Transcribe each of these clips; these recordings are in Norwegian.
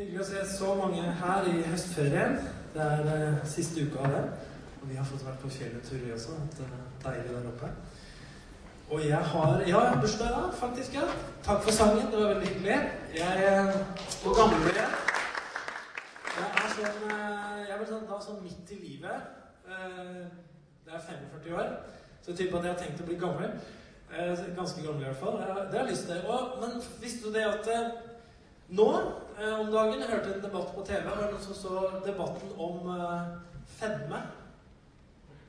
Hyggelig å se så mange her i høstferien. Det er eh, siste uka av det. Og vi har fått vært på fjellet tur, vi også. Det er deilig der oppe. Og jeg har Ja, bursdag i dag, faktisk. ja. Takk for sangen. Det var veldig hyggelig. Jeg eh, Hvor gammel blir jeg? Jeg er sånn eh, Jeg er sånn, da sånn midt i livet. Eh, Det er 45 år. Så jeg på at jeg har tenkt å bli gammel. Eh, Ganske gammel i hvert fall. Det har jeg lyst til. Og, men visste du det at eh, nå eh, om dagen jeg hørte en debatt på TV. Var noen som så debatten om eh, fedme?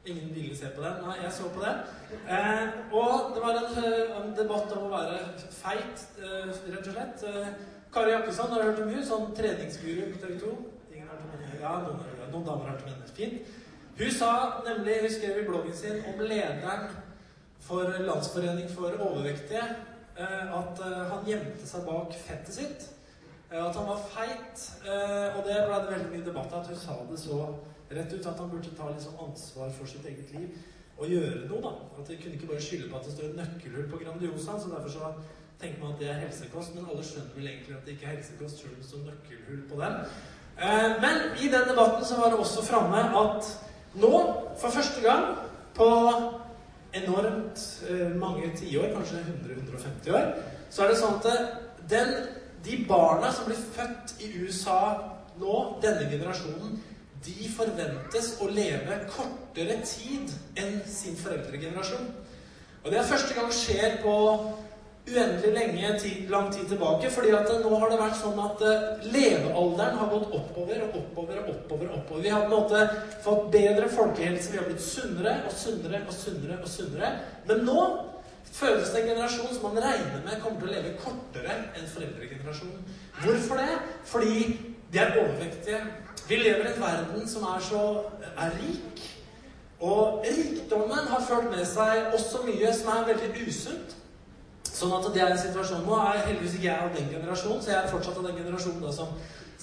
Ingen ville se på den. Nei, jeg så på den. Eh, og det var en, eh, en debatt om å være feit, eh, rett og slett. Eh, Kari Jakkesson, har hørt om hun? Sånn treningsguru på TV 2? Ingen har hørt om henne? Ja, noen, noen damer har hørt om henne. Fint. Hun sa nemlig, hun skrev i bloggen sin om lederen for Landsforening for overvektige eh, at eh, han gjemte seg bak fettet sitt. Eh, At han var feit. eh, Og det ble det veldig mye debatt av at hun sa det så rett ut at han burde ta liksom ansvar for sitt eget liv og gjøre noe. da. At de kunne ikke bare skylde på at det står nøkkelhull på Grandiosa. så Derfor så tenker man at det er helsekost, men alle skjønner vel egentlig at det ikke er helsekost selv om det står nøkkelhull på den. Eh, Men i den debatten så var det også framme at nå, for første gang på enormt mange tiår, kanskje 100-150 år, så er det sånn at den, de barna som blir født i USA nå, denne generasjonen, de forventes å leve kortere tid enn sin foreldregenerasjon. Og det er første gang skjer på uendelig lenge, tid, lang tid tilbake. fordi at nå har det vært sånn at eh, levealderen har gått oppover og oppover og oppover. og oppover. Vi har på en måte fått bedre folkehelse, vi har blitt sunnere og sunnere og sunnere. og sunnere. Men nå fødes det en generasjon som man regner med kommer til å leve kortere enn foreldregenerasjonen. Hvorfor det? Fordi de er overvektige. Vi lever i en verden som er så er rik. Og rikdommen har ført med seg også mye som er veldig usunt. Sånn at det er en situasjon Nå er heldigvis ikke jeg av den generasjonen, så jeg er fortsatt av den generasjonen da, som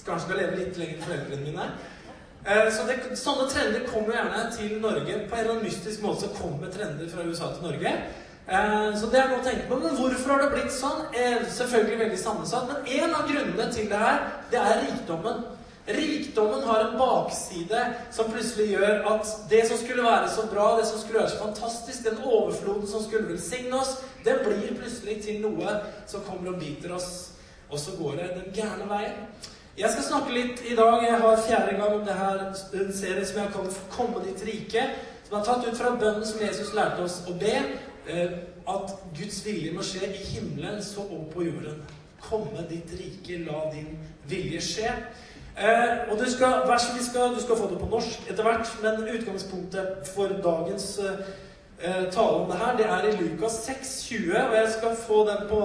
kanskje skal leve litt lenger enn foreldrene mine. Eh, Så det, Sånne trender kommer gjerne til Norge. På en eller annen mystisk måte så kommer trender fra USA til Norge. Eh, Så det er noe å tenke på. Men hvorfor har det blitt sånn? Eh, Selvfølgelig veldig sammensatt. Men en av grunnene til det her, det er rikdommen. Rikdommen har en bakside som plutselig gjør at det som skulle være så bra, det som skulle være så fantastisk, den overfloden som skulle velsigne oss, det blir plutselig til noe som kommer og biter oss. Og så går det den gærne veien. Jeg skal snakke litt i dag. Jeg har fjerde gang om det her en serie som jeg har kalt 'Komme ditt rike'. Som er tatt ut fra bønnen som Jesus lærte oss å be. Eh, At Guds vilje må skje i himmelen så opp på jorden. Komme ditt rike, la din vilje skje. Eh, og du skal, skal, du skal få det på norsk etter hvert, men utgangspunktet for dagens eh, tale om det her, det er i Lukas 6, 20. Og jeg skal få den på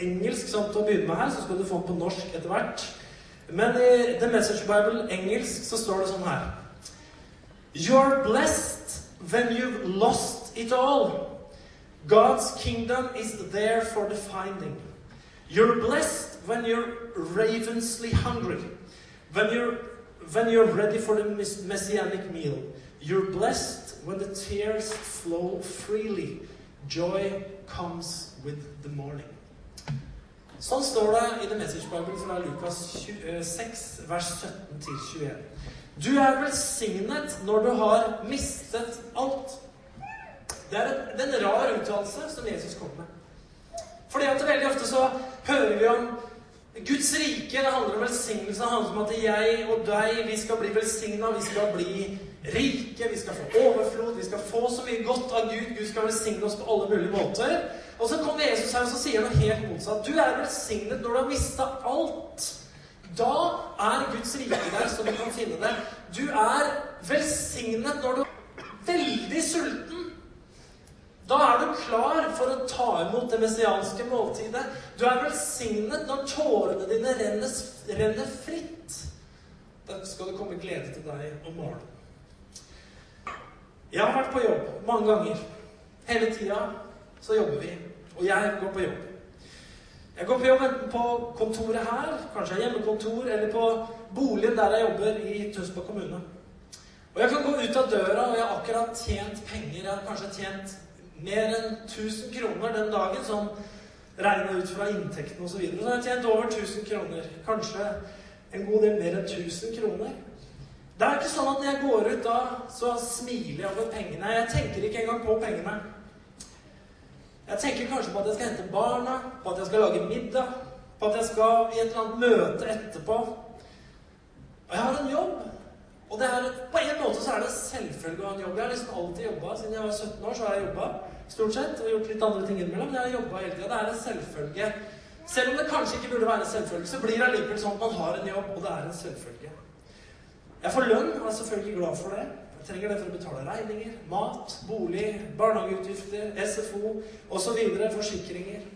engelsk til å begynne med her, så skal du få den på norsk etter hvert. Men i The Message Bible engelsk så står det sånn her You're blessed when you've lost it all. God's kingdom is there for the finding. You're blessed when you're ravenously hungry. When you're, when you're ready for the messianic meal. You're blessed when the tears flow freely. Joy comes with the morning. Sånn står det i The Message Bible fra Lukas 20, eh, 6, vers 17-21. Du er velsignet når du har mistet alt. Det er en, en rar uttalelse som Jesus kom med. Fordi at veldig ofte så hører vi om Guds rike. Det handler om velsignelse. Det handler om at jeg og deg, vi skal bli velsigna. Vi skal bli rike. Vi skal få overflod. Vi skal få så mye godt av Gud. Gud skal velsigne oss på alle mulige måter. Og så kommer Jesus her og så sier noe helt motsatt. Du er velsignet når du har mista alt. Da er Guds rike der, så du kan finne det. Du er velsignet når du er veldig sulten. Da er du klar for å ta imot det messianske måltidet. Du er velsignet når tårene dine renner, renner fritt. Da skal det komme glede til deg om morgenen. Jeg har vært på jobb mange ganger. Hele tida så jobber vi. Og jeg går på jobb. Jeg går på jobb enten på kontoret her, kanskje hjemmekontor, eller på boligen der jeg jobber i Tønsberg kommune. Og jeg kan gå ut av døra, og jeg har akkurat tjent penger. Jeg har kanskje tjent mer enn 1000 kroner den dagen, sånn regna ut fra inntekten osv. Så, videre. så har jeg tjent over 1000 kroner. Kanskje en god del mer enn 1000 kroner. Det er ikke sånn at når jeg går ut da, så smiler jeg over pengene. Jeg tenker ikke engang på pengene. Jeg tenker kanskje på at jeg skal hente barna, på at jeg skal lage middag, på at jeg skal i et eller annet møte etterpå. Og jeg har en jobb. Og er, på en måte så er det selvfølgelig å ha en jobb. Jeg har liksom alltid jobba. Siden jeg var 17 år, så har jeg jobba stort sett. Og gjort litt andre ting innimellom. Jeg har jobba hele tida. Det er en selvfølge. Selv om det kanskje ikke burde være en selvfølge, så blir det allikevel sånn at man har en jobb, og det er en selvfølge. Jeg får lønn og er selvfølgelig glad for det. Jeg trenger det for å betale regninger, mat, bolig, barnehageutgifter, SFO osv. Forsikringer.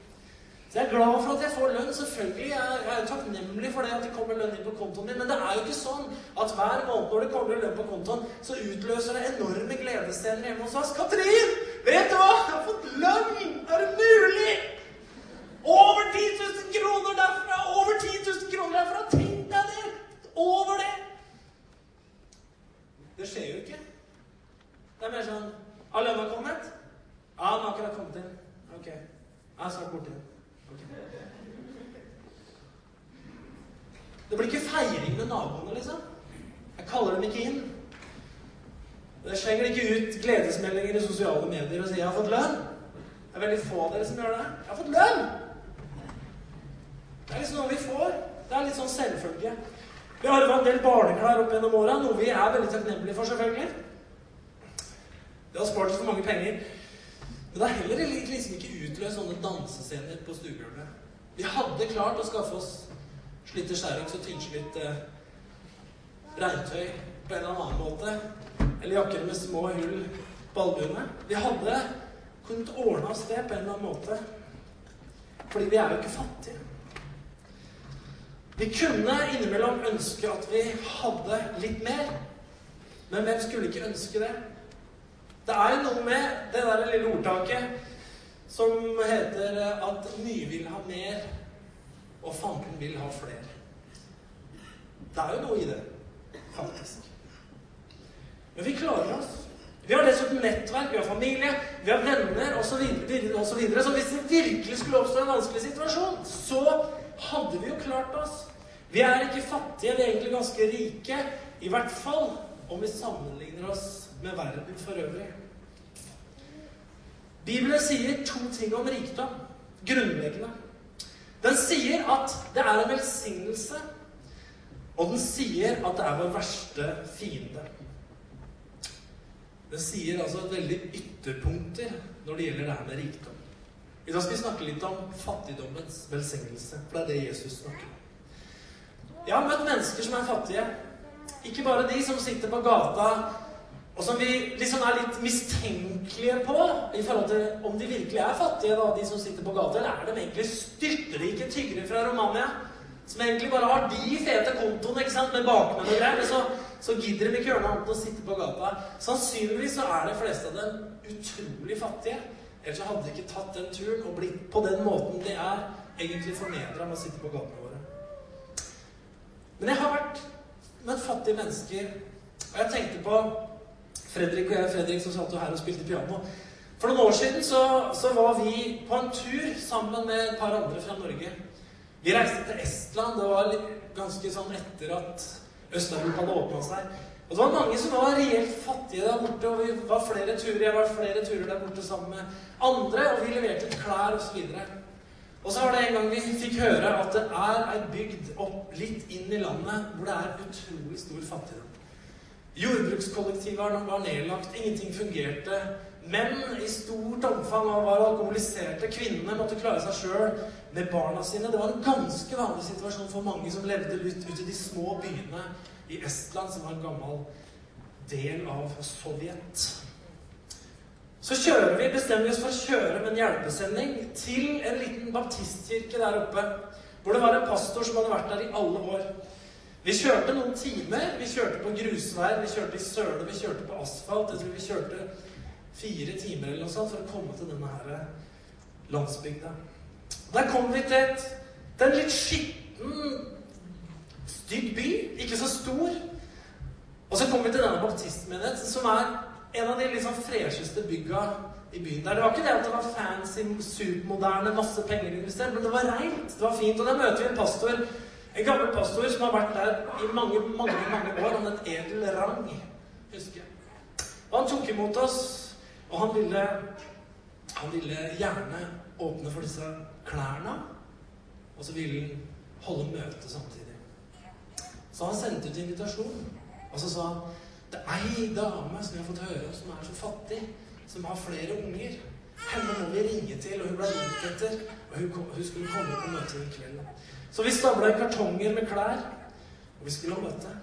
Så jeg er glad for at jeg får lønn. Selvfølgelig. Jeg er jo takknemlig for det at det kommer lønn inn på kontoen min. Men det er jo ikke sånn at hver måned når det kommer lønn på kontoen, så utløser det enorme gledesscener hjemme hos oss. Katrin! Vet du hva? Jeg har fått lønn! Er det mulig? Over 10 000 kroner derfra! Over 10 000 kroner derfra! Tenk deg det! Over det! Det skjer jo ikke. Det er mer sånn Har lønna kommet? Ja, den har akkurat kommet inn. Ok. Jeg er snart borte Okay. Det blir ikke feiring med naboene, liksom. Jeg kaller dem ikke inn. Jeg slenger ikke ut gledesmeldinger i sosiale medier og sier 'jeg har fått lønn'. Det er veldig få av dere som gjør det. 'Jeg har fått lønn'! Det er liksom noe vi får. Det er litt sånn selvfølge. Vi har arva en del barneklær opp gjennom åra, noe vi er veldig takknemlige for, selvfølgelig. Det har spart oss for mange penger. Men det har heller liksom ikke utløst sånne dansescener på stuegulvet. Vi hadde klart å skaffe oss slitte Sherrox og tynnslitt eh, regntøy på en eller annen måte. Eller jakker med små hull på albuene. Vi hadde kunnet ordne oss det på en eller annen måte. Fordi vi er jo ikke fattige. Vi kunne innimellom ønske at vi hadde litt mer. Men hvem skulle ikke ønske det? Det er jo noe med det der lille ordtaket som heter at mye vil ha mer, og fanden vil ha flere. Det er jo noe i det, faktisk. Men vi klarer oss. Vi har dessuten nettverk, vi har familie, vi har venner osv. Så, videre, så, hvis det virkelig skulle oppstå en vanskelig situasjon, så hadde vi jo klart oss. Vi er ikke fattige, vi er egentlig ganske rike. I hvert fall om vi sammenligner oss med verden for øvrig. Bibelen sier to ting om rikdom. Grunnleggende. Den sier at det er en velsignelse, og den sier at det er vår verste fiende. Den sier altså et veldig ytterpunkter når det gjelder det her med rikdom. I dag skal vi snakke litt om fattigdommens velsignelse, for det er det Jesus snakker om. Jeg har møtt mennesker som er fattige. Ikke bare de som sitter på gata og som vi liksom er litt mistenkelige på i forhold til om de virkelig er fattige, da, de som sitter på gata. Eller er de egentlig styrtrike tyggere fra Romania? Som egentlig bare har de fete kontoene ikke sant, med bakmenn og greier. Så, så gidder de ikke gjøre noe annet enn å sitte på gata. Sannsynligvis så er de fleste av dem utrolig fattige. Ellers så hadde de ikke tatt den turen og blitt på den måten de er, egentlig fornedra med å sitte på gatene våre. Men jeg har vært med fattige mennesker, og jeg tenkte på Fredrik og jeg Fredrik som satt her og spilte piano. For noen år siden så, så, var vi på en tur sammen med et par andre fra Norge. Vi reiste til Estland. Det var ganske sånn etter at Øst-Europa hadde åpna seg. Og det var mange som var reelt fattige der borte. og vi var flere turer, Jeg var flere turer der borte sammen med andre, og vi leverte ut klær osv. Og så var det en gang vi fikk høre at det er ei bygd opp litt inn i landet hvor det er utrolig stor fattigdom. Jordbrukskollektivet var nedlagt, ingenting fungerte. Menn i stort omfang var alkoholiserte. Kvinnene måtte klare seg sjøl med barna sine. Det var en ganske vanlig situasjon for mange som levde ut, ut i de små byene i Estland, som var en gammel del av Sovjet. Så kjører vi, bestemmer vi oss for å kjøre med en hjelpesending til en liten baptistkirke der oppe. Hvor det var en pastor som hadde vært der i alle år. Vi kjørte noen timer. Vi kjørte på grusveier, vi kjørte i søle, vi kjørte på asfalt. Jeg tror vi kjørte fire timer eller noe sånt for å komme til denne her landsbygda. Der kom vi til, et, er en litt skitten, stygg by. Ikke så stor. Og så kom vi til denne baptistmenigheten, som er en av de liksom fresheste bygga i byen der. Det var ikke det at det var fancy, supermoderne, masse penger investert, men det var reint. Det var fint. Og der møter vi en pastor En gammel pastor som har vært der i mange mange, mange år. Han het Edel Rang, husker jeg. Og han tok imot oss, og han ville, han ville gjerne åpne for disse klærne. Og så ville han holde møte samtidig. Så han sendte ut invitasjon. Og så sa han det er ei dame som vi har fått høre som er så fattig, som har flere unger. Henne må vi ringe til, og hun ble ringt etter. Og hun, kom, hun skulle komme på møte den kvelden. Så vi stabla i kartonger med klær, og vi skulle ha møte.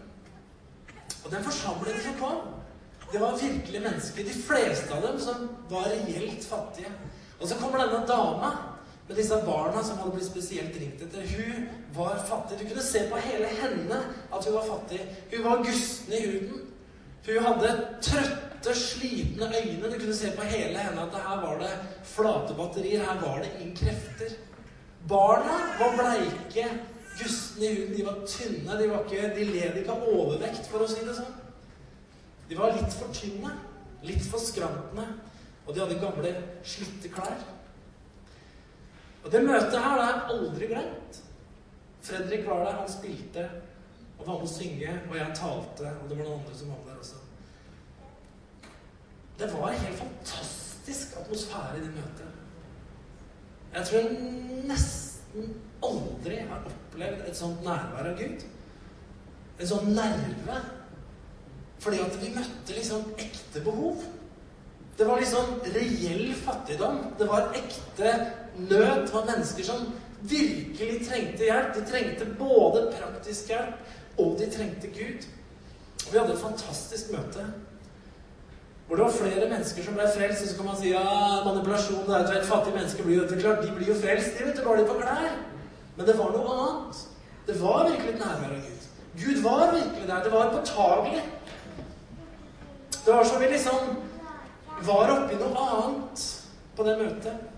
Og den forsamlingen som kom, det var virkelige mennesker. De fleste av dem som var reelt fattige. Og så kommer denne dama med disse barna som hadde blitt spesielt ringt etter. Hun var fattig. Du kunne se på hele henne at hun var fattig. Hun var gusten i huden. Hun hadde trøtte, slitne øyne. Du kunne se på hele henne at her var det flate batterier. Her var det ingen krefter. Barna var bleike, gustne i huden. De var tynne. De, var ikke, de led ikke av overvekt, for å si det sånn. De var litt for tynne. Litt for skrantende. Og de hadde gamle, slitte klær. Og det møtet her det er aldri glemt. Fredrik var der, han spilte og var med å synge, og jeg talte, og det var noen andre som var der også. Det var en helt fantastisk atmosfære i det møtet. Jeg tror jeg nesten aldri har opplevd et sånt nærvær av Gud. En sånn nerve. Fordi at vi møtte liksom ekte behov. Det var liksom reell fattigdom. Det var ekte nød. Det mennesker som virkelig trengte hjelp. De trengte både praktisk hjelp, og de trengte Gud. Og vi hadde et fantastisk møte. Hvor det var flere mennesker som ble frelst. Og så kan man si ja, manipulasjon det er jo et fattig menneske blir jo etter klart, De blir jo frelst, de vet du, bare de på klær. Men det var noe annet. Det var virkelig et nærvær av Gud. Gud var virkelig der. Det var påtagelig. Det var som vi liksom var oppi noe annet på det møtet.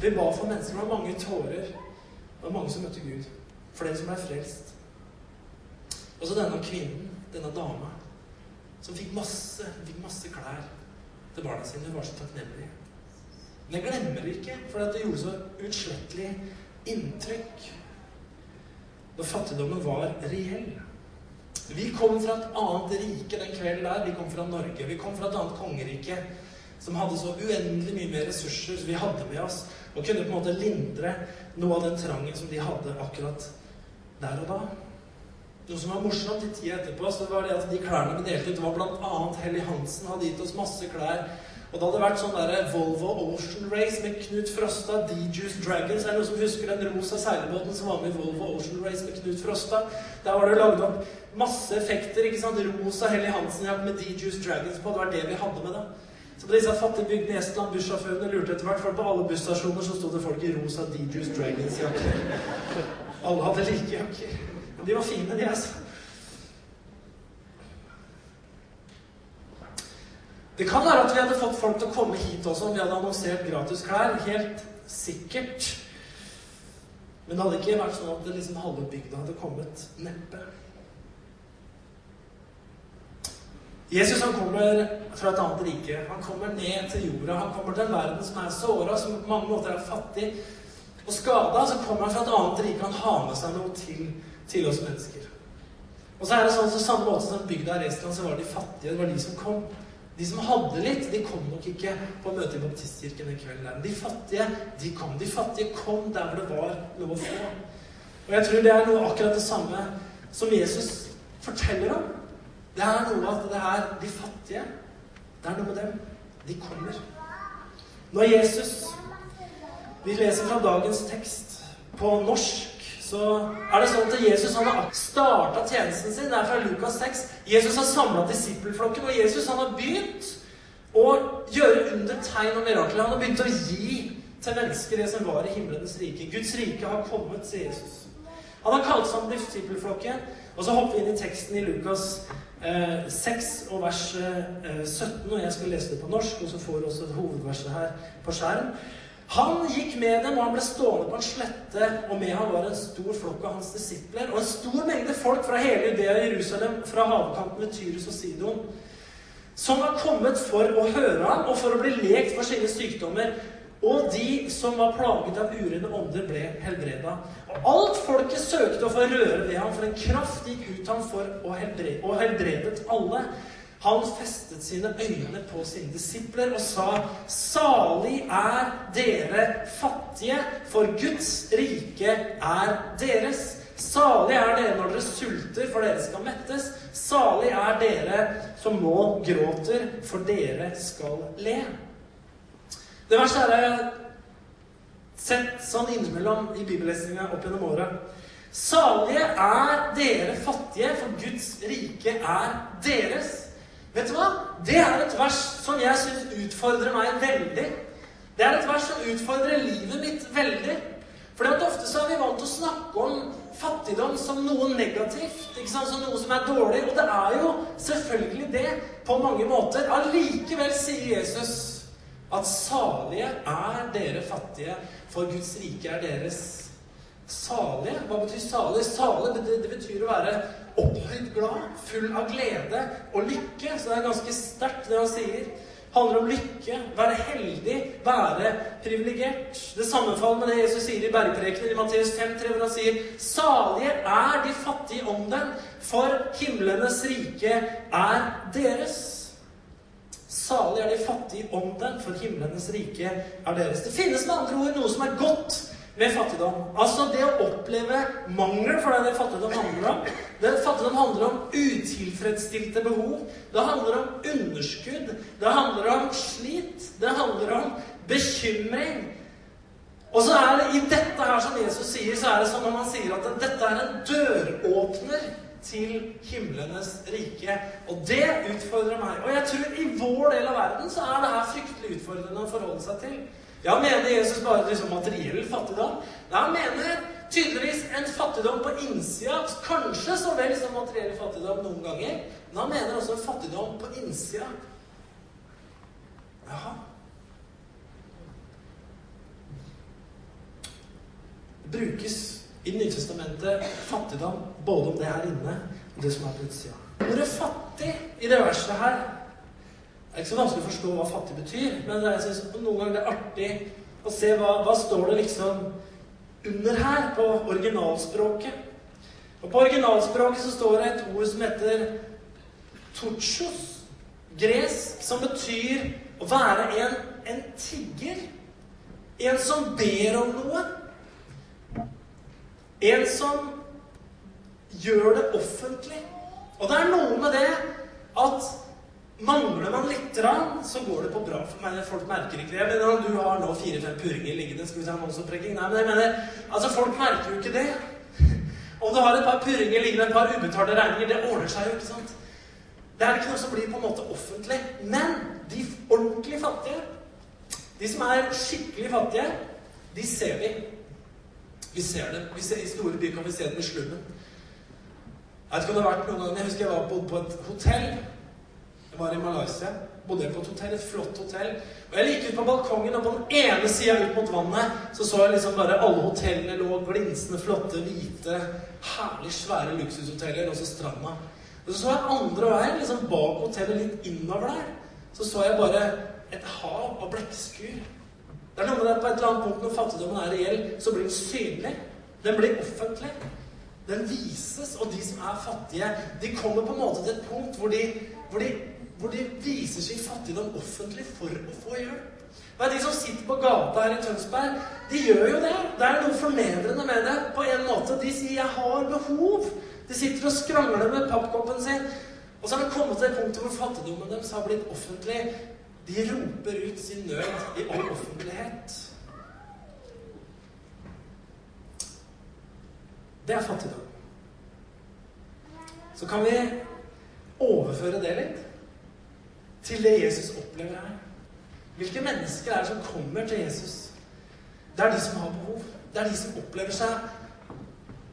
Vi ba for mennesker. Det var mange tårer. Det var mange som møtte Gud. Flere som ble frelst. Og så denne kvinnen, denne dama, som fikk masse, fikk masse klær til barna sine. Hun var så takknemlig. Men jeg glemmer det ikke, for det gjorde så utslettelig inntrykk når fattigdommen var reell. Vi kom fra et annet rike den kvelden der. Vi kom fra Norge. Vi kom fra et annet kongerike som hadde så uendelig mye mer ressurser som vi hadde med oss, og kunne på en måte lindre noe av den trangen som de hadde akkurat der og da. Noe som var morsomt i tida etterpå, så var det at de klærne vi delte ut, var bl.a. Helly Hansen hadde gitt oss masse klær. Og det hadde vært sånn der Volvo Ocean Race med Knut Frosta, D-Juice Dragons. Er det noen som husker den rosa seilbåten som var med i Volvo Ocean Race med Knut Frosta? Der var det lagd opp masse effekter. ikke sant? Rosa Helly Hansen-jakke med D-Juice Dragons på. Det var det vi hadde med, da. Så på disse fattige bygdene i Estland, bussjåførene lurte etter hvert, for på alle busstasjoner så sto det folk i rosa D-Juice Dragons-jakker. Alle hadde like jakker. Men de var fine, de, altså. Det kan være at vi hadde fått folk til å komme hit også om vi hadde annonsert gratis klær. Helt sikkert. Men det hadde ikke vært sånn at det liksom halve bygda hadde kommet. Neppe. Jesus han kommer fra et annet rike. Han kommer ned til jorda. Han kommer til en verden som er såra, som på mange måter er fattig og skada. Så kommer han fra et annet rike. Han har med seg noe til, til oss mennesker. Og så er det sånn, så samme måte som bygda i Estland, så var de fattige. Det var de som kom. De som hadde litt, de kom nok ikke på møte i baptistkirken den kvelden. der. De fattige, de kom. De fattige kom der hvor det var noe å få. Og jeg tror det er noe akkurat det samme som Jesus forteller om. Det er noe at det er de fattige. Det er noe med dem. De kommer. Når Jesus Vi leser fra dagens tekst på norsk så er det sånn at Jesus han har starta tjenesten sin. Det er fra Lukas 6. Jesus har samla disippelflokken, og Jesus han har begynt å gjøre under tegn og mirakler. Han har begynt å gi til mennesker det som var i himlenes rike. Guds rike har kommet, sier Jesus. Han har kalt sammen disippelflokken, og så hopper vi inn i teksten i Lukas eh, 6 og vers eh, 17. Og jeg skal lese det på norsk, og så får vi også hovedverset her på skjerm. Han gikk med dem, og han ble stående på en slette, og med ham var en stor flokk av hans disipler, og en stor mengde folk fra hele Judea og Jerusalem, fra havkanten ved Tyrus og Sidon, som var kommet for å høre ham og for å bli lekt for sine sykdommer. Og de som var plaget av urene ånder, ble helbreda. Og alt folket søkte å få røre ved ham, for en kraft gikk ut ham for å helbrede, og helbredet alle. Han festet sine øyne på sine disipler og sa, Salig er dere fattige, for Guds rike er deres. Salig er dere når dere sulter, for dere skal mettes. Salig er dere som nå gråter, for dere skal le. Det verste har jeg sett sånn innimellom i bibellesninga opp gjennom åra. Salige er dere fattige, for Guds rike er deres. Vet du hva? Det er et vers som jeg syns utfordrer meg veldig. Det er et vers som utfordrer livet mitt veldig. For ofte så er vi vant til å snakke om fattigdom som noe negativt. ikke sant? Som noe som er dårlig. Og det er jo selvfølgelig det på mange måter. Allikevel sier Jesus at salige er dere fattige, for Guds rike er deres. Salige? Hva betyr salig? Salig det, det, betyr å være opphøyd glad, full av glede og lykke. Så det er ganske sterkt, det han sier. Det handler om lykke, være heldig, være privilegert. Det sammenfaller med det Jesus sier i bergprekenen i Matteus 5,3, hvor han sier Salige er de fattige om den, for himlenes rike er deres. Er de fattige i ånden, for himlenes rike er deres. Det finnes med andre ord noe som er godt med fattigdom. Altså det å oppleve mangel, for det er det fattigdom handler om. Det Fattigdom handler om utilfredsstilte behov. Det handler om underskudd. Det handler om slit. Det handler om bekymring. Og så er det i dette her som Jesus sier, så er det sånn når man sier at dette er en døråpner til himlenes rike. Og det utfordrer meg. Og jeg tror i vår del av verden så er det her fryktelig utfordrende å forholde seg til. Ja, mener Jesus bare liksom materiell fattigdom? Nei, han mener tydeligvis en fattigdom på innsida. Kanskje så vel som materiell fattigdom noen ganger. Men han mener også en fattigdom på innsida. Ja. Det brukes i Nytestamentet fattigdom både om det her inne og det som er på utsida. Ordet 'fattig' i det verset her det er ikke så vanskelig å forstå hva fattig betyr, men jeg synes noen ganger det er artig å se hva, hva står det liksom under her på originalspråket. Og På originalspråket så står det et ord som heter torchos, gresk, som betyr å være en, en tigger. En som ber om noe. En som gjør det offentlig. Og det er noe med det at mangler man litt, så går det på bra for meg. Folk merker ikke det. Jeg mener, Du har nå fire-fem purringer liggende. Skal vi si annonseprekking? Nei, men jeg mener, altså folk merker jo ikke det. Om du har et par purringer liggende, et par ubetalte regninger, det ordner seg jo, ikke sant? Det er ikke noe som blir på en måte offentlig. Men de ordentlig fattige, de som er skikkelig fattige, de ser vi. Vi ser det. Vi ser, I store byer kan vi se det med slummen. Jeg vet ikke om det har vært noen ganger, Jeg husker jeg var bodde på et hotell. Jeg var i Malaysia. Bodde på et hotell, et flott hotell. Og Jeg gikk ut på balkongen, og på den ene sida ut mot vannet så så jeg liksom bare alle hotellene lå glinsende, flotte, hvite, herlig svære luksushoteller, og så stranda. Og så så jeg andre veien, liksom bak hotellet, litt innover der, så så jeg bare et hav av blekkskur. Det er noe med det på et eller annet punkt når fattigdommen er reell, så blir den synlig. Den blir offentlig. Den vises. Og de som er fattige, de kommer på en måte til et punkt hvor de, hvor de, hvor de viser sin fattigdom offentlig for å få hjelp. Men de som sitter på gata her i Tønsberg, de gjør jo det. Det er noe fornedrende med det. På en måte. De sier 'jeg har behov'. De sitter og skrangler med pappkoppen sin. Og så har det kommet til et punkt hvor fattigdommen deres har blitt offentlig. De roper ut sin nød i all offentlighet. Det er fattigdom. Så kan vi overføre det litt til det Jesus opplever her. Hvilke mennesker er det som kommer til Jesus? Det er de som har behov. Det er de som opplever seg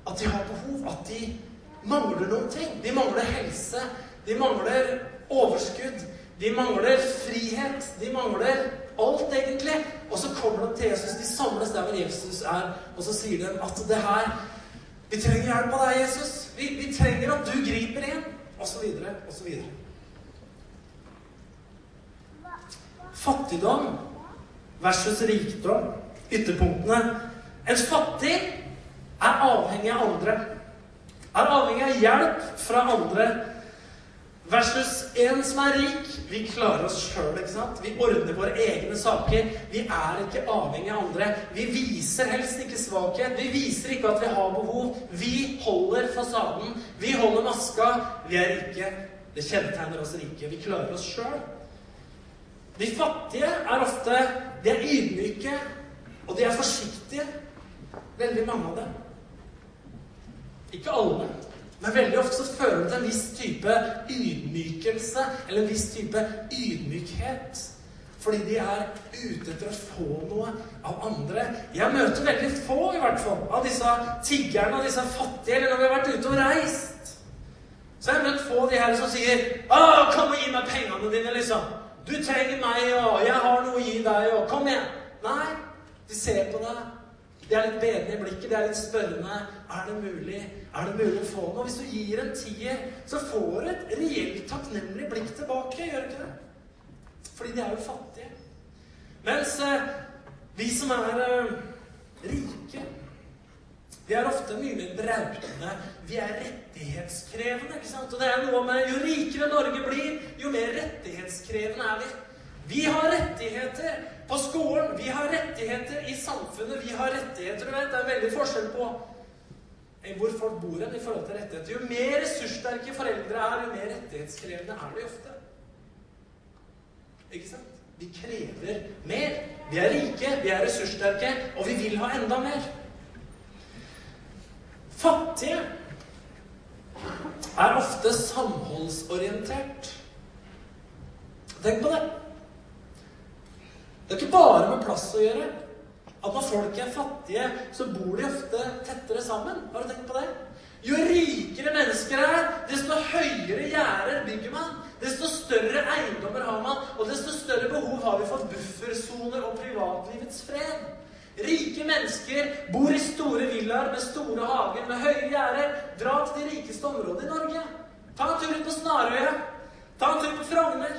at de har behov. At de mangler noen ting. De mangler helse. De mangler overskudd. De mangler frihet. De mangler alt, egentlig. Og så kommer de til Jesus. De samles der hvor Jesus er, og så sier de at det her Vi trenger hjelp av deg, Jesus. Vi, vi trenger at du griper inn. Og så videre, og så videre. Fattigdom versus rikdom. Ytterpunktene. En fattig er avhengig av andre. Er avhengig av hjelp fra andre. Versus en som er rik. Vi klarer oss sjøl, ikke sant? Vi ordner våre egne saker. Vi er ikke avhengig av andre. Vi viser helst ikke svakhet. Vi viser ikke at vi har behov. Vi holder fasaden. Vi holder maska. Vi er rike. Det kjennetegner oss rike. Vi klarer oss sjøl. De fattige er ofte De er ydmyke, og de er forsiktige. Veldig mange av dem. Ikke alle. Men veldig ofte så fører det til en viss type ydmykelse, eller en viss type ydmykhet. Fordi de er ute etter å få noe av andre. Jeg møter veldig få, i hvert fall, av disse tiggerne og disse fattige, eller når vi har vært ute og reist. Så jeg har møtt få av de her som sier 'Å, kom og gi meg pengene dine', liksom. 'Du trenger meg, og jeg har noe å gi deg', og 'Kom igjen'. Nei. De ser på deg. De er litt bedende i blikket, de er litt spørrende. Er det mulig? Er det mulig å få noe? Hvis du gir en tier, så får du et reelt takknemlig blikk tilbake, gjør du ikke det? Fordi de er jo fattige. Mens eh, vi som er eh, rike vi er ofte mye mer brautende. Vi er rettighetskrevende. ikke sant? Og det er noe med Jo rikere Norge blir, jo mer rettighetskrevende er vi. Vi har rettigheter på skolen. Vi har rettigheter i samfunnet. Vi har rettigheter, du vet. Det er veldig forskjell på hvor folk bor hen i forhold til rettigheter. Jo mer ressurssterke foreldre er, jo mer rettighetskrevende er de ofte. Ikke sant? Vi krever mer. Vi er rike, vi er ressurssterke, og vi vil ha enda mer. Fattige er ofte samholdsorientert. Tenk på det. Det er ikke bare med plass å gjøre. At når folk er fattige, så bor de ofte tettere sammen. Har du tenkt på det? Jo rikere mennesker er, desto høyere gjerder bygger man. Desto større eiendommer har man, og desto større behov har vi for buffersoner og privatlivets fred. Rike mennesker bor i store villaer med store hager med høye gjerder. Dra til de rikeste områdene i Norge. Ta en tur ut på Snarøya. Ta en tur på Frogner.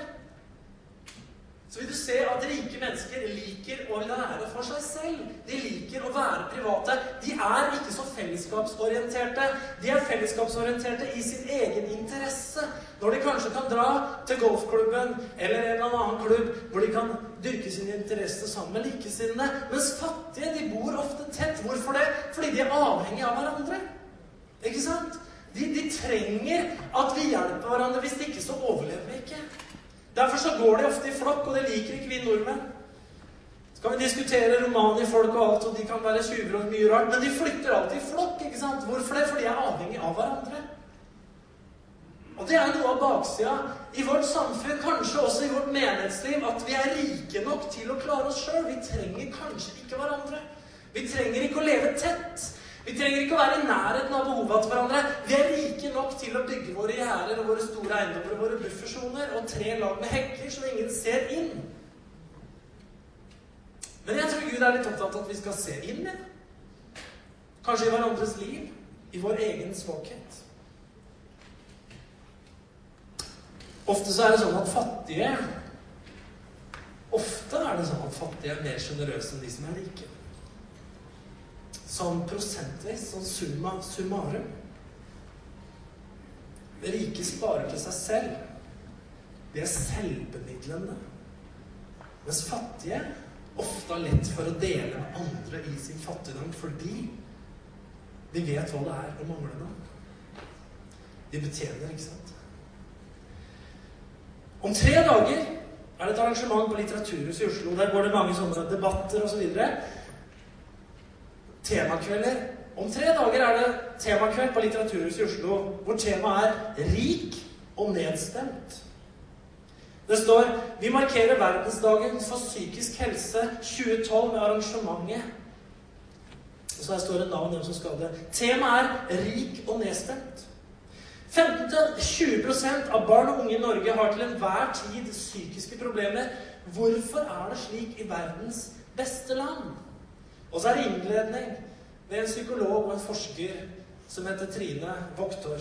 Så vil du se at rike mennesker liker å lære for seg selv. De liker å være private. De er ikke så fellesskapsorienterte. De er fellesskapsorienterte i sin egen interesse. Når de kanskje kan dra til golfklubben eller en eller annen klubb hvor de kan dyrke sin interesse sammen med likesinnede. Mens fattige de bor ofte tett. Hvorfor det? Fordi de er avhengige av hverandre. Ikke sant? De, de trenger at vi hjelper hverandre. Hvis ikke, så overlever vi ikke. Derfor så går de ofte i flokk, og det liker ikke vi nordmenn. Så kan vi diskutere romani-folk og alt, og de kan være tjuver og mye rart, men de flytter alltid i flokk. ikke sant? Hvorfor det? For de er avhengig av hverandre. Og det er noe av baksida i vårt samfunn, kanskje også i vårt menighetsliv, at vi er rike nok til å klare oss sjøl. Vi trenger kanskje ikke hverandre. Vi trenger ikke å leve tett. Vi trenger ikke å være i nærheten av behovene til hverandre. Vi er rike nok til å bygge våre gjerder og våre store eiendommer og våre buffersoner og tre lag med hekker så ingen ser inn. Men jeg tror Gud er litt opptatt av at vi skal se inn i. Kanskje i hverandres liv. I vår egen svakhet. Ofte så er det sånn at fattige Ofte er det sånn at fattige er mer sjenerøse enn de som er rike sånn prosentvis, sånn summa summarum. Rike sparer til seg selv. De er selvbemidlende. Mens fattige ofte har lett for å dele med andre i sin fattigdom fordi de vet hva det er å mangle noe. De betjener, ikke sant? Om tre dager er det et arrangement på Litteraturhuset i Oslo. Der går det mange sånne debatter osv. Så temakvelder. Om tre dager er det temakveld på Litteraturhuset i Oslo hvor temaet er 'rik og nedstemt'. Det står 'Vi markerer verdensdagen for psykisk helse 2012 med arrangementet'. Så her står det navn hvem som skal det. Temaet er 'rik og nedstemt'. 15-20% av barn og unge i Norge har til enhver tid psykiske problemer. Hvorfor er det slik i verdens beste land? Og så er det innledning med en psykolog og en forsker som heter Trine Voktor.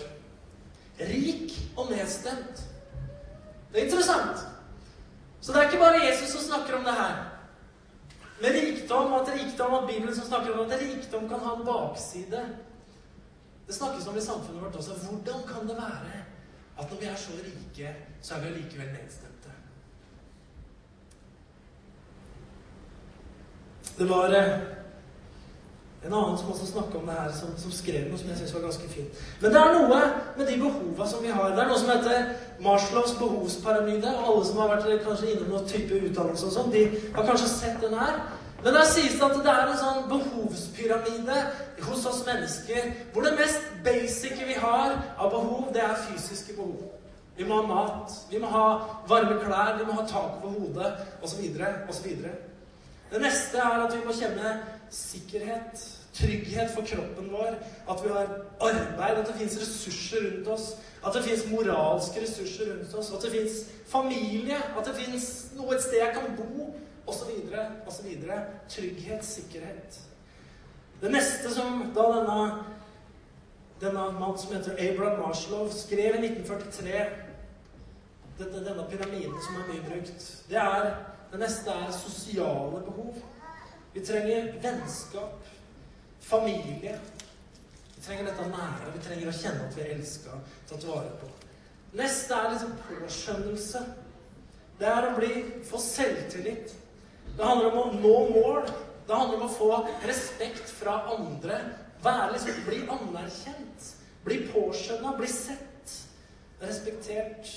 Rik og nedstemt. Det er interessant. Så det er ikke bare Jesus som snakker om det her. med rikdom, at rikdom, at Bibelen som snakker om at rikdom kan ha en bakside. Det snakkes om i samfunnet vårt også. Hvordan kan det være at når vi er så rike, så er vi allikevel nedstemte? Det var eh, en annen som også snakka om det her, som, som skrev noe som jeg syns var ganske fint. Men det er noe med de behova som vi har. Det er noe som heter Marslows behovspyramide. Og alle som har vært kanskje innom noen type utdannelse og sånn, de har kanskje sett den her. Men der sies det at det er en sånn behovspyramide hos oss mennesker hvor det mest basice vi har av behov, det er fysiske behov. Vi må ha mat, vi må ha varme klær, vi må ha tak over hodet osv. osv. Det neste er at vi må kjenne sikkerhet, trygghet for kroppen vår. At vi har arbeid, at det fins ressurser rundt oss. At det fins moralske ressurser rundt oss. At det fins familie. At det fins noe et sted jeg kan bo. Osv. osv. Trygghet, sikkerhet. Det neste som da denne denne mann som heter Abraham Marslow, skrev i 1943 Denne pyramiden som er mye brukt. Det, er, det neste er sosiale behov. Vi trenger vennskap, familie. Vi trenger dette nære. Vi trenger å kjenne at vi er elska, tatt vare på. Neste er liksom påskjønnelse. Det er å bli, få selvtillit. Det handler om å nå mål. Det handler om å få respekt fra andre. Være liksom, Bli anerkjent. Bli påskjønna. Bli sett. Respektert.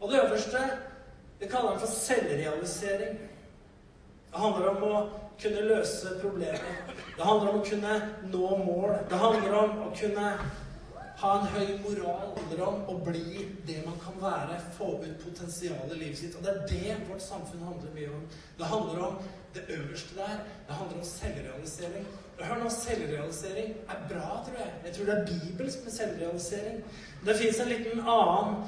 Og det øverste det kaller han for selvrealisering. Det handler om å kunne løse problemer. Det handler om å kunne nå mål. Det handler om å kunne ha en høy moral. Det handler om å bli det man kan være. Få ut potensialet i livet sitt. Og det er det vårt samfunn handler mye om. Det handler om det øverste der. Det handler om selvrealisering. Hør nå, selvrealisering er bra, tror jeg. Jeg tror det er bibelsk med selvrealisering. Det fins en liten annen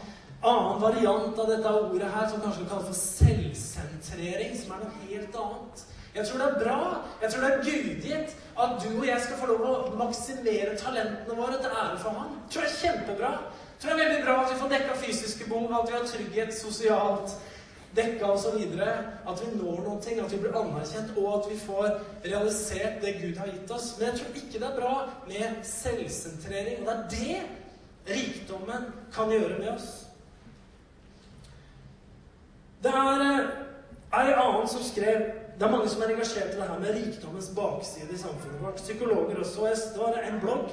annen variant av dette ordet her, som kanskje kalles for selvsentrering, som er noe helt annet. Jeg tror det er bra, jeg tror det er gudgitt at du og jeg skal få lov å maksimere talentene våre til ære for ham. Jeg tror det er kjempebra. Jeg tror det er veldig bra at vi får dekka fysiske behov, at vi har trygghet sosialt dekka osv. At vi når noen ting, at vi blir anerkjent, og at vi får realisert det Gud har gitt oss. Men jeg tror ikke det er bra med selvsentrering. Og det er det rikdommen kan gjøre med oss. Det er ei annen som skrev det er mange som er engasjert i det her med rikdommens bakside i samfunnet vårt. Psykologer også. Det var en blogg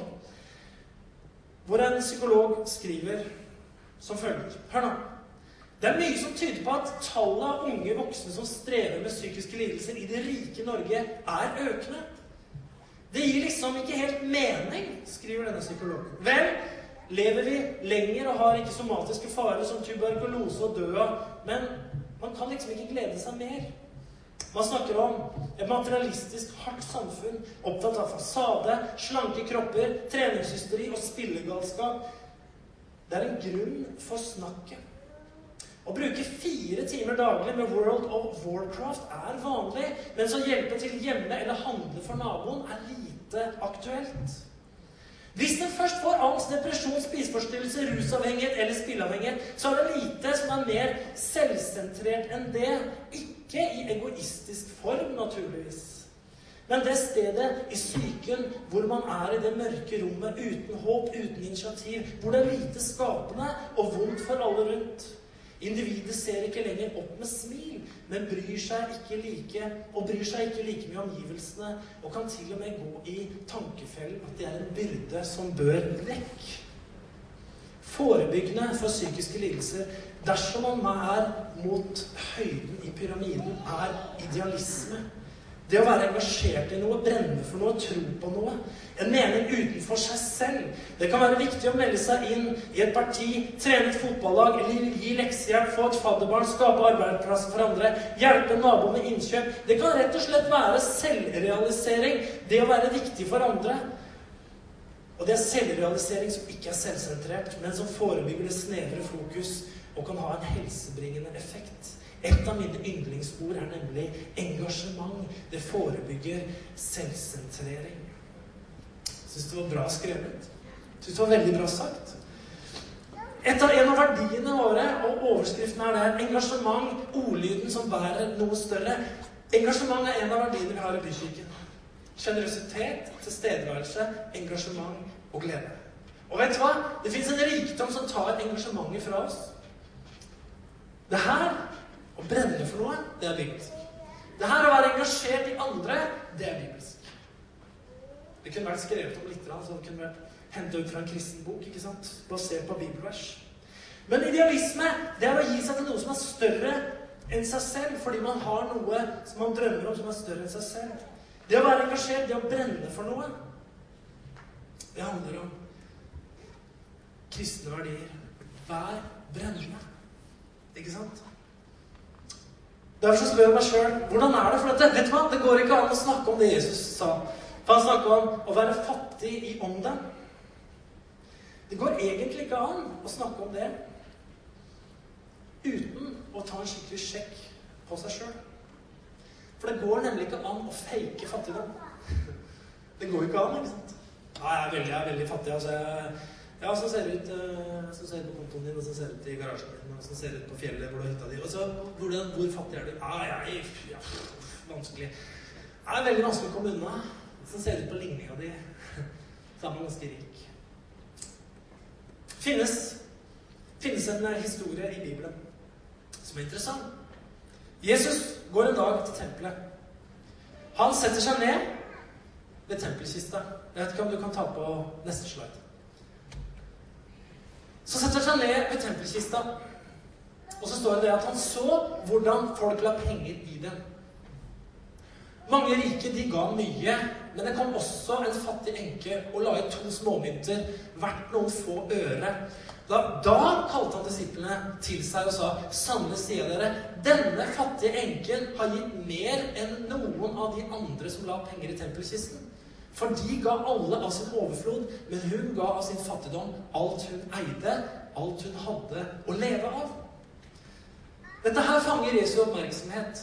hvor en psykolog skriver som følger Hør nå. Det er mye som tyder på at tallet av unge voksne som strever med psykiske lidelser i det rike Norge, er økende. Det gir liksom ikke helt mening, skriver denne psykologen. Vel, lever vi lenger og har ikke somatiske farer som tuberkulose og død av, men man kan liksom ikke glede seg mer. Man snakker om et materialistisk, hardt samfunn opptatt av fasade, slanke kropper, treningshysteri og spillegalskap. Det er en grunn for snakket. Å bruke fire timer daglig med World of Warcraft er vanlig, mens å hjelpe til hjemme eller handle for naboen er lite aktuelt. Hvis en først får angst, depresjon, spiseforstyrrelse, rusavhengighet eller spilleavhengighet, så er det lite som er mer selvsentrert enn det. Ikke i egoistisk form, naturligvis. Men det stedet i psyken hvor man er i det mørke rommet uten håp, uten initiativ, hvor det er lite skapende og vondt for alle rundt. Individet ser ikke lenger opp med smil, men bryr seg ikke like, og bryr seg ikke like mye omgivelsene, og kan til og med gå i tankefellen at det er en byrde som bør vekk. Forebyggende for psykiske lidelser dersom man er mot høyden i pyramiden, er idealisme. Det å være engasjert i noe, brenne for noe, tro på noe. En mening utenfor seg selv. Det kan være viktig å melde seg inn i et parti, trene et fotballag eller gi leksehjelp, få et fadderbarn, skape arbeidsplasser for andre, hjelpe en nabo med innkjøp. Det kan rett og slett være selvrealisering. Det å være viktig for andre. Og det er selvrealisering som ikke er selvsentrert, men som forebygger det snevre fokus og kan ha en helsebringende effekt. Et av mine yndlingsord er nemlig engasjement. Det forebygger selvsentrering. Syns det var bra skrevet. Syns det var veldig bra sagt. Et av, en av verdiene våre, og overskriften er der, engasjement, ordlyden som bærer noe større. Engasjement er en av verdiene vi har i Bykirken. Sjenerøsitet, tilstedeværelse, engasjement og glede. Og vet du hva? Det fins en rikdom som tar engasjementet fra oss. Det her, å brenne for noe, det er bibelsk. Det her å være engasjert i andre, det er bibelsk. Det kunne vært skrevet om litt, så det kunne vært henta ut fra en kristen bok, ikke sant? basert på bibelvers. Men idealisme det er å gi seg til noe som er større enn seg selv, fordi man har noe som man drømmer om, som er større enn seg selv. Det å være engasjert, det å brenne for noe, det handler om kristne verdier. Vær brennende. Ikke sant? Derfor så spør jeg meg sjøl hvordan er det for dette? Vet du hva? Det går ikke an å snakke om det Jesus sa. For han snakka om å være fattig i ånden. Det går egentlig ikke an å snakke om det uten å ta en skikkelig sjekk på seg sjøl. For det går nemlig ikke an å fake fattigdom. Det går ikke an, ikke sant? Nei, jeg er veldig, jeg er veldig fattig. altså jeg ja, så ser det ut uh, så ser det på kontoen din, og så ser det ut i garasjen din, og så ser det ut på fjellet hvor du har hytta di. Så hvordan, Hvor fattig er du? Ja, jeg ja, Vanskelig. Det er veldig vanskelig å komme unna. Så ser det ut på ligninga di. Så er man ganske rik. Finnes, finnes en eh, historie i Bibelen som er interessant. Jesus går en dag til tempelet. Han setter seg ned ved tempelkista. Jeg vet ikke om du kan ta på neste slide. Så setter han seg ned ved tempelkista, og så står det at han så hvordan folk la penger i den. Mange rike de ga mye, men det kom også en fattig enke og la i to småmynter, verdt noen få øre. Da, da, kalte han disiplene til seg og sa, 'Sanne sier dere, denne fattige enken har gitt mer enn noen av de andre som la penger i tempelkisten.' For de ga alle av sin overflod, men hun ga av sin fattigdom alt hun eide, alt hun hadde å leve av. Dette her fanger Jesu oppmerksomhet.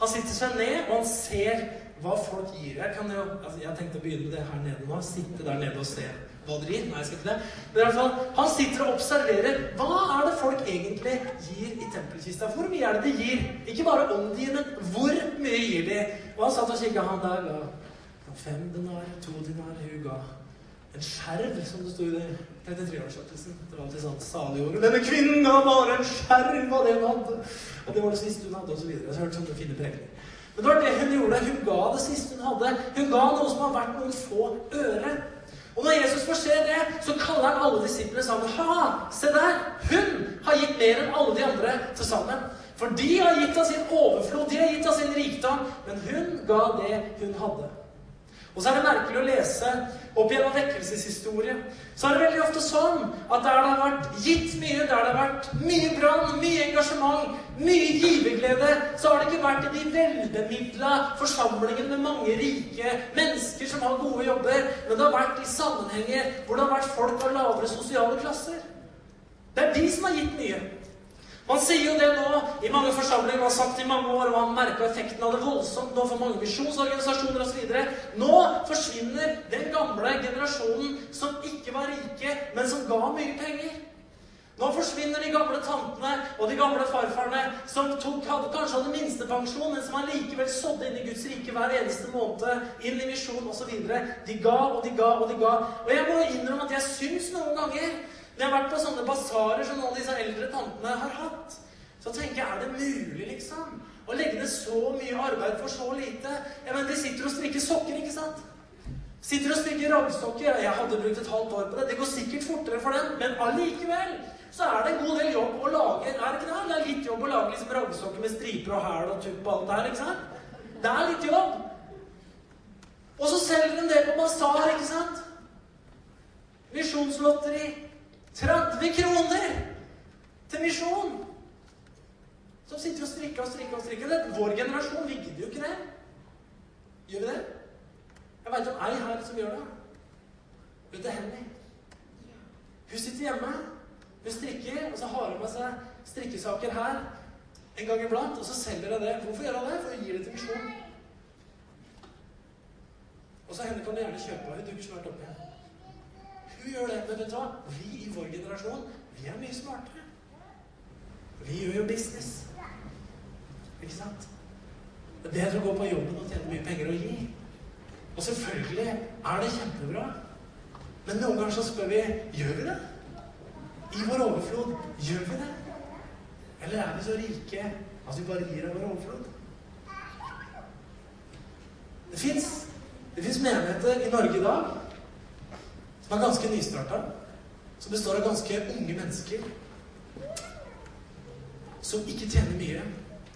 Han sitter seg ned, og han ser hva folk gir. Jeg, kan jo, altså jeg tenkte å begynne med det her nede nå. Sitte der nede og se hva dere gir. Nei, jeg skal ikke det. Men i hvert fall, han sitter og observerer. Hva er det folk egentlig gir i tempelkista? Hvor mye er det de gir? Ikke bare om de gir, men hvor mye gir de? Og han satt og kikka, han der. Da fem dinar, to dinar, Hun ga en skjerv, som det sto i 33-årsskjortelsen. Det var alltid sånn salig ord. Denne kvinnen ga bare en skjerv av det hun hadde. Og det var det siste hun hadde, osv. Jeg har hørt sånne fine prekninger. Men det var det hun gjorde. Hun ga det siste hun hadde. Hun ga noe som har vært noen få øre. Og når Jesus får se det, så kaller han alle disiplene sammen. Ha! Se der! Hun har gitt mer enn alle de andre til sammen. For de har gitt av sin overflod, de har gitt av sin rikdom. Men hun ga det hun hadde. Og så er det merkelig å lese opp gjennom vekkelseshistorie. Så er det veldig ofte sånn at der det har vært gitt mye, der det har vært mye brann, mye engasjement, mye giverglede, så har det ikke vært i de velbemidla forsamlingene med mange rike mennesker som har gode jobber, men det har vært i sammenhenger hvor det har vært folk av lavere sosiale klasser. Det er de som har gitt mye. Man sier jo det nå i mange forsamlinger, man har sagt i mange år, og man merka effekten av det voldsomt nå for mange misjonsorganisasjoner osv. Nå forsvinner den gamle generasjonen som ikke var rike, men som ga mye penger. Nå forsvinner de gamle tantene og de gamle farfarene som tok, hadde, kanskje hadde minstepensjon, men som allikevel sådde inn i Guds rike hver eneste måned, inn i misjon osv. De ga og de ga og de ga. Og jeg må innrømme at jeg syns noen ganger når jeg har vært på sånne basarer som noen av disse eldre tantene har hatt, så tenker jeg er det mulig, liksom? Å legge ned så mye arbeid for så lite? Ja, men De sitter og strikker sokker, ikke sant? Sitter og strikker raggsokker. Jeg hadde brukt et halvt år på det. Det går sikkert fortere for dem, men allikevel så er det en god del jobb å lage. Er det ikke det? Det er litt jobb å lage liksom raggsokker med striper og hæl og tupp og alt det her, ikke sant? Det er litt jobb. Og så selger de det på basar, ikke sant? Misjonslotteri. 30 kroner til misjon! Som sitter og strikker og strikker og strikker. Det er vår generasjon. Vi gidder jo ikke det. Gjør vi det? Jeg veit om ei her som gjør det. Hun heter Henny. Hun sitter hjemme. Hun strikker, og så har hun med seg strikkesaker her en gang iblant. Og så selger hun det. Hvorfor gjør hun det? For hun gir det til misjon. Og så henne kan du gjerne kjøpe. Hun dukker snart opp igjen. Hun gjør det. Men vet du hva? Vi i vår generasjon, vi er mye smartere. Vi gjør jo business. Ikke sant? Det er bedre å gå på jobben og tjene mye penger og gi. Og selvfølgelig er det kjempebra. Men noen ganger så spør vi gjør vi det. I vår overflod gjør vi det. Eller er vi så rike at vi bare gir av vår overflod? Det fins menigheter i Norge i dag som er ganske nystarta. Som består av ganske unge mennesker. Som ikke tjener mye.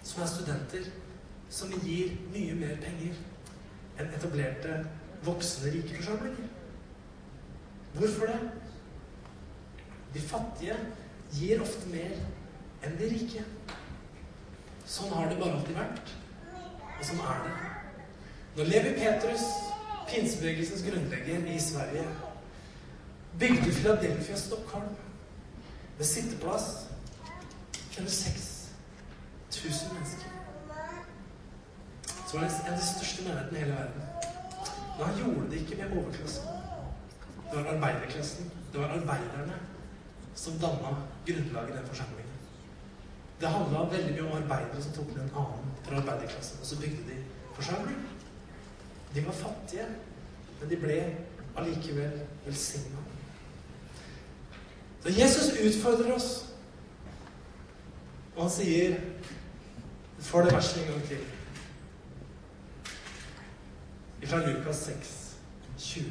Som er studenter. Som gir mye mer penger enn etablerte, voksne, rike forsamlinger. Hvorfor det? De fattige gir ofte mer enn de rike. Sånn har det bare alltid vært. Og sånn er det. Når Levi Petrus, pinsebevegelsens grunnlegger i Sverige, bygde Philadelphia Stockholm med sitteplass for 6000 mennesker Som det en av de største menighetene i hele verden. Men han gjorde det ikke med overklassen. Det var arbeiderklassen. Det var arbeiderne som danna grunnlaget i den forsamlingen. Det handla veldig mye om arbeidere som tok med en annen fra arbeiderklassen, og så bygde de forsamling. De var fattige, men de ble allikevel velsigna. Så Jesus utfordrer oss, og han sier Får det verset en gang til fra Lukas 6, 20.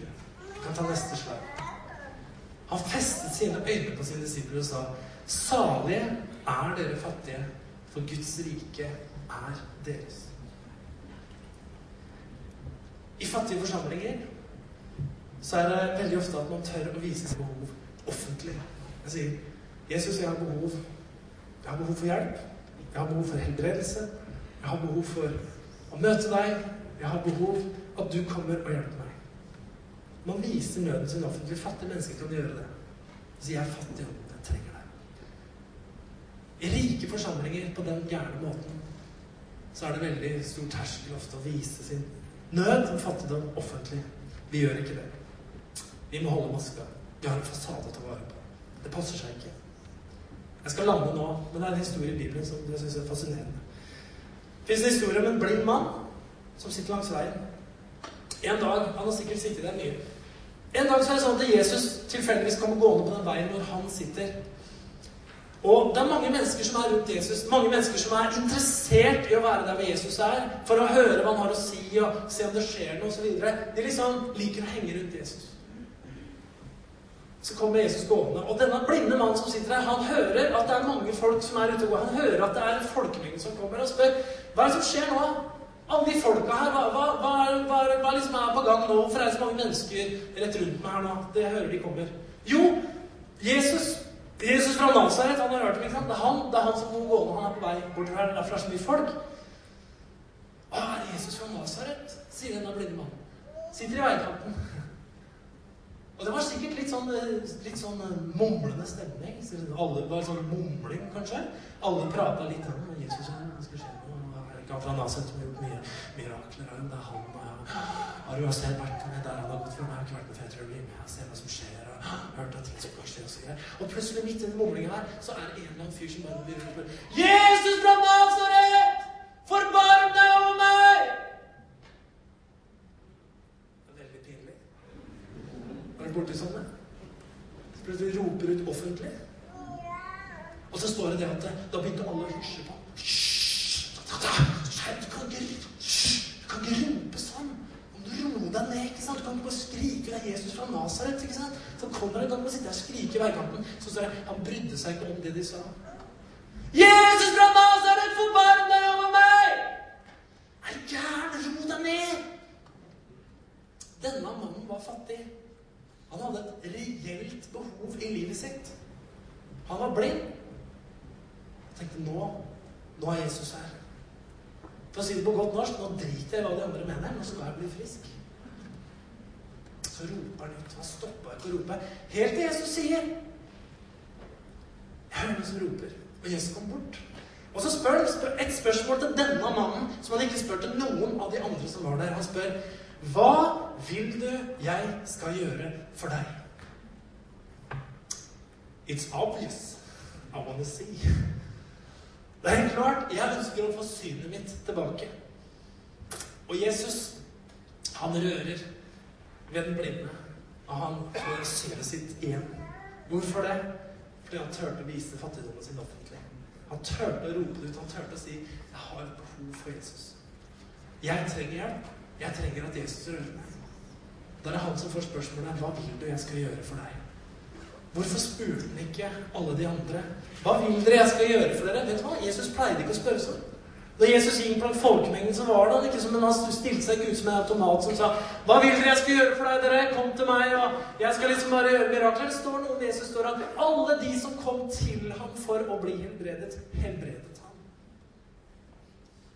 Vi kan ta neste slag. Han festet sine øyne på sine disipler og sa, 'Salige er dere fattige, for Guds rike er deres.' I fattige forsamlinger så er det veldig ofte at man tør å vise sitt behov offentlig. Jeg sier, 'Jesus, jeg har behov. Jeg har behov for hjelp. Jeg har behov for helbredelse. Jeg har behov for å møte deg. Jeg har behov at du kommer og hjelper meg. Man viser nøden sin offentlig. Fattige mennesker kan gjøre det. Så jeg er fattig, og jeg trenger deg. I rike forsamlinger på den gærne måten så er det veldig stor terskel ofte å vise sin nød og fattigdom offentlig. Vi gjør ikke det. Vi må holde maska. Vi har en fasade å ta vare på. Det passer seg ikke. Jeg skal lande nå, men det er en historie i Bibelen som jeg syns er fascinerende. Det fins en historie om en blind mann som sitter langs veien. En dag Han har sikkert sittet der mye. En dag så er det sånn at Jesus tilfeldigvis kommer gående på den veien hvor han sitter. Og det er mange mennesker som er rundt Jesus, mange mennesker som er interessert i å være der hvor Jesus er, for å høre hva han har å si, og se om det skjer noe, osv. De liksom liker å henge rundt Jesus. Så kommer Jesus gående, og denne blinde mannen som sitter her, han hører at det er mange folk som er ute og går. Han hører at det er en folkemengde som kommer, og spør hva er det som skjer nå? Alle de folka her, hva, hva, hva, hva, hva liksom er på gang nå? Hvorfor er så mange mennesker rett rundt meg her nå? Det hører de kommer. Jo, Jesus Jesus fra Nazaret, han har hørt om, ikke sant? Det er han, det er han som kommer gående. Han er på vei bortover her. Derfor er det så mye folk. Å, er Jesus fra Nazaret? sier denne blinde mannen. Sitter i veikanten. Og det var sikkert litt sånn, litt sånn eh, mumlende stemning. Alle var sånn mumling, kanskje. Alle prata litt om Jesus. Hva skal skje? han fra Naset som har gjort mye mirakler. Det er han og jeg. Har du sett vært med der han har gått fra? Jeg har ikke vært med, for jeg blir med og ser hva som skjer. og hørt at ting som kan skje og så videre. Og plutselig, midt i den mumlinga her, så er det en eller annen fyr som bare begynner å spørre Jesus fra Nasaret! Forbarm deg over meg! Det er veldig pinlig. Har du borti sånne? Plutselig roper ut offentlig. Og så står det det at da begynte alle å hysje på. Skjerp ikke, du kan ikke rumpe sånn. Om du roer deg ned, ikke sant? Du kan ikke bare skrike. Er Jesus fra Nasaret. Så kommer han, kan bare sitte og skrike i veikanten. Så står det han brydde seg ikke om det de sa. Jesus fra Nasaret, forbarm deg over meg! Er du gæren? Ro deg ned! Denne mannen var fattig. Han hadde et reelt behov i livet sitt. Han var blind. Jeg tenkte nå, nå er Jesus her. For å si det på godt norsk nå driter jeg i hva de andre mener, nå skal jeg bli frisk. Så roper han ut. Han stoppa ikke å rope. Helt til Jesus sier Jeg hører noen som roper. Og Jesus kom bort. Og så spør han et spørsmål til denne mannen som han ikke spør noen av de andre som var der. Han spør Hva vil du jeg skal gjøre for deg? It's obvious. I wanna see. Det er helt klart. Jeg ønsker å få synet mitt tilbake. Og Jesus, han rører ved den blinde. Og han får synet sitt igjen. Hvorfor det? Fordi han turte å vise fattigdommen sin offentlig. Han turte å rope det ut. Han turte å si 'Jeg har et behov for Jesus'. Jeg trenger hjelp. Jeg trenger at Jesus rører meg. Da er det han som får spørsmålet 'Hva vil du jeg skal gjøre for deg?' Hvorfor spurte han ikke alle de andre? 'Hva vil dere jeg skal gjøre for dere?' Vet du hva? Jesus pleide ikke å spørre sånn. Da Jesus gikk blant folkemengden, så var det han ikke som en han stilte seg ut som en automat som sa 'Hva vil dere jeg skal gjøre for deg, dere? Kom til meg, og jeg skal liksom bare gjøre mirakler.' Det står noe om Jesus står at alle de som kom til ham for å bli helbredet, helbredet ham.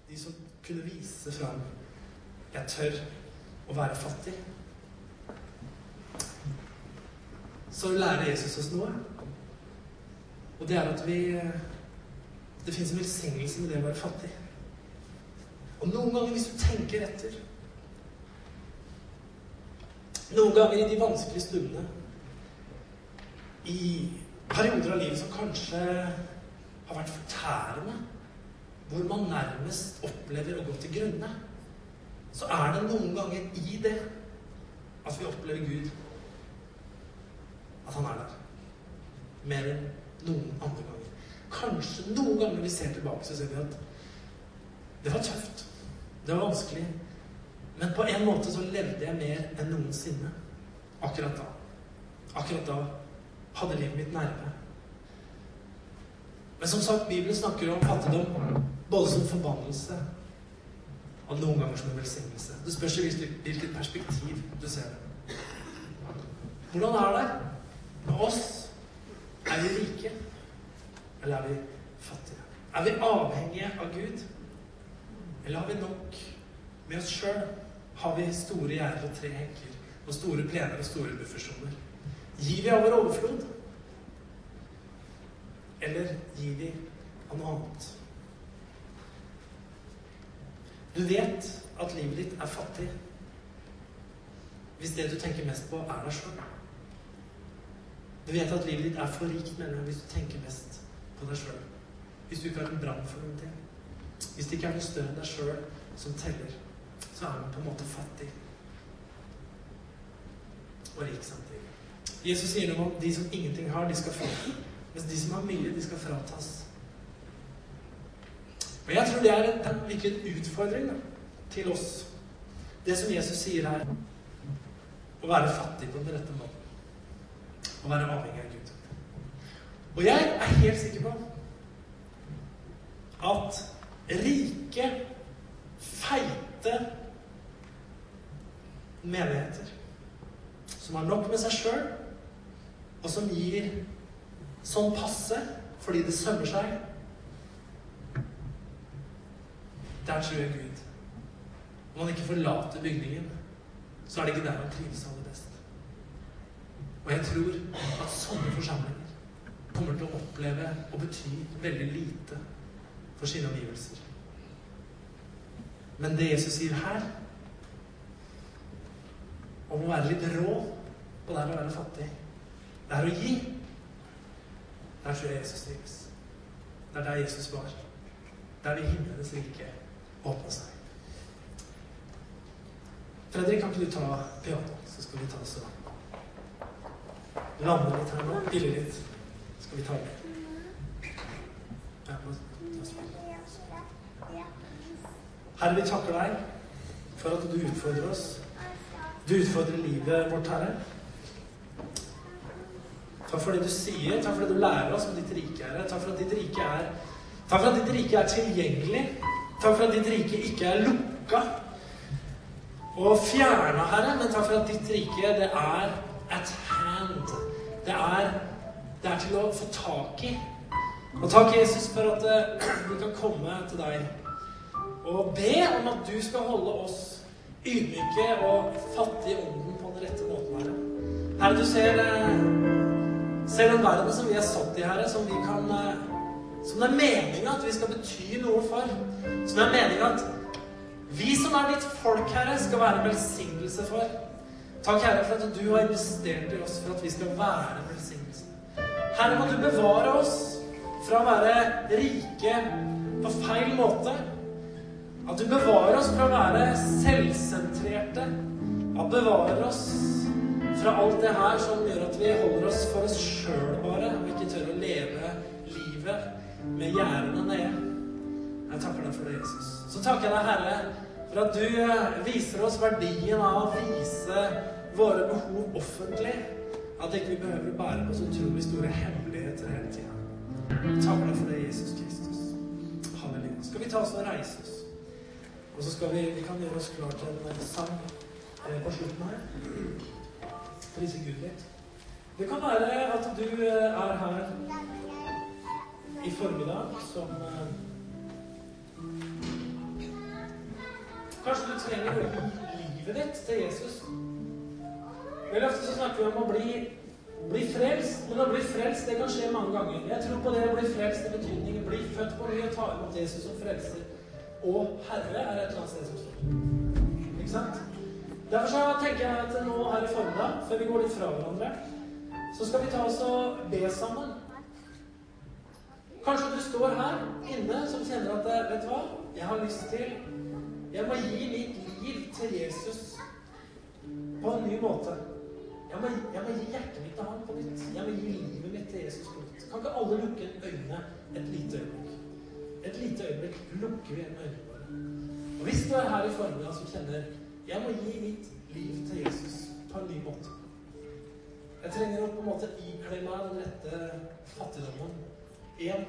De som kunne vise fram 'Jeg tør å være fattig'. Så lærer Jesus oss noe. Og det er at vi Det fins en velsignelse med det å være fattig. Og noen ganger, hvis du tenker etter Noen ganger i de vanskelige stundene, i perioder av livet som kanskje har vært fortærende, hvor man nærmest opplever å gå til grunne, så er det noen ganger i det at vi opplever Gud. At han er der. Mer enn noen andre ganger. Kanskje noen ganger vi ser tilbake, så ser vi at det var tøft. Det var vanskelig. Men på en måte så levde jeg mer enn noensinne akkurat da. Akkurat da hadde livet mitt nerve. Men som sagt, Bibelen snakker om fattigdom både som forbannelse og noen ganger som en velsignelse. Det spørs hvilket perspektiv du ser det. Hvordan er det med oss? Er vi rike, eller er vi fattige? Er vi avhengige av Gud? Eller har vi nok med oss sjøl? Har vi store gjerder og tre hekker og store plener og store buffersoner? Gir vi av vår overflod? Eller gir vi av noe annet? Du vet at livet ditt er fattig hvis det du tenker mest på, er deg sjøl. Du vet at livet ditt er for rikt, mener hvis du tenker mest på deg sjøl. Hvis du ikke har en brann for noen ting. Hvis det ikke er noe større enn deg sjøl som teller, så er man på en måte fattig. Og rik samtidig. Jesus sier noe om de som ingenting har, de skal få. Mens de som har mye, de skal fratas. Og jeg tror det er en, virkelig en utfordring da, til oss. Det som Jesus sier her å være fattig på den rette måten. Å være avhengig av Gud. Og jeg er helt sikker på at rike, feite menigheter som har nok med seg sjøl, og som gir sånn passe fordi det sømmer seg Der tror jeg Gud. Om han ikke forlater bygningen, så er det ikke der han trives aller best. Og jeg tror at sånne forsamlinger kommer til å oppleve og bety veldig lite for sine omgivelser. Men det Jesus sier her, om å være litt rå og det å være fattig, det er å gi Der tror jeg Jesus trives. Det er der Jesus var. Der det himmelens rike åpne seg. Fredrik, kan ikke du ta piano, så skal vi ta oss og lande litt her nå? Hvile litt. Skal vi ta det? Ja, Herre, vi takker deg for at du utfordrer oss. Du utfordrer livet vårt, Herre. Takk for det du sier. Takk for det du lærer oss om ditt rike, Herre. Takk for at ditt rike er, takk for at ditt rike er tilgjengelig. Takk for at ditt rike ikke er lukka og fjerna, Herre, men takk for at ditt rike, det er at hand. Det er, det er til å få tak i. Og takk, Jesus, for at uh, vi kan komme til deg og be om at du skal holde oss ydmyke og fattige i ånden på den rette måten, Herre. Herre, du ser, uh, ser den verden som vi er satt i, Herre, som vi kan uh, Som det er meninga at vi skal bety noe for. Som det er meninga at vi som er ditt folk, Herre, skal være en velsignelse for. Takk, Herre, for at du har investert i oss for at vi skal være en velsignelse. Herre, må du bevare oss fra å være rike på feil måte. At du bevarer oss fra å være selvsentrerte. At du bevarer oss fra alt det her som gjør at vi holder oss for oss sjøl bare, og ikke tør å leve livet med gjerdene nede. Jeg takker deg for det, Jesus. Så takker jeg deg, Herre, for at du viser oss verdien av å vise våre behov offentlig. At ikke vi behøver å bære på så utrolig store hemmeligheter hele tida. Takker deg for det, Jesus Kristus. Halleluja. Skal vi ta oss og reise oss? Og så skal vi, vi kan gjøre oss klar til en sang eh, på slutten her. Prise Gud litt. Det kan være at du eh, er her i formiddag som eh, Kanskje du trenger å gi livet ditt til Jesus. Veldig ofte så snakker vi om å bli, bli frelst, men å bli frelst det kan skje mange ganger. Jeg tror på det å bli frelst i betydning bli født på ny og ta imot Jesus som frelser og Herre er et eller annet sted som står. Ikke sant? Derfor så tenker jeg at nå her i formiddag, før vi går litt fra hverandre, så skal vi ta oss og be sammen. Kanskje du står her inne som kjenner at Vet du hva? Jeg har lyst til Jeg må gi mitt liv til Jesus på en ny måte. Jeg må, jeg må, gi hjertet mitt til ham på nytt. Jeg må gi livet mitt til Jesus på nytt. Kan ikke alle lukke øynene et lite øyeblikk? Et lite øyeblikk lukker vi øynene våre. Og hvis du er her i formiddag som kjenner jeg må gi mitt liv til Jesus på en ny måte Jeg trenger å på en måte ikle meg den rette fattigdommen igjen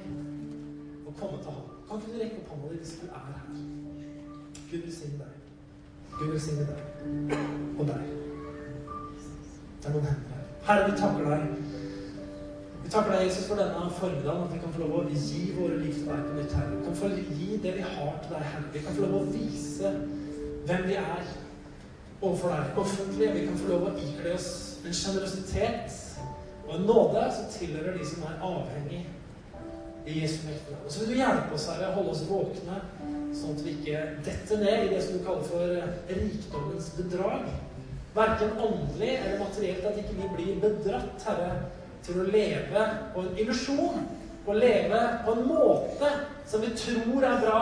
og komme til ham. Kan ikke du rekke opp hånda di hvis du er her? Gud velsigne deg. Gud velsigne deg og deg. Det er noen hender her. Herre, vi takker deg. Vi takker deg, Jesus, for denne formiddagen, at vi kan få lov å gi våre liv til deg på nytt, Herre. Vi kan få gi det vi har til deg, Herre. Vi kan få lov å vise hvem vi er overfor deg offentlig. Vi kan få lov å ikle oss en sjenerøsitet og en nåde som tilhører de som er avhengig i Jesu mektige Og så vil du hjelpe oss, Herre, holde oss våkne, sånn at vi ikke detter ned i det som du kaller for rikdommens bedrag. Verken åndelig eller materielt. At ikke vi blir bedratt, Herre, til å leve på en illusjon. Å leve på en måte som vi tror er bra,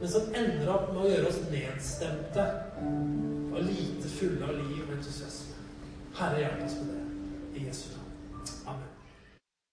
men som ender opp med å gjøre oss nedstemte og lite fulle av liv og entusiasme. Herre, hjelp oss med det. I Jesu navn. Amen.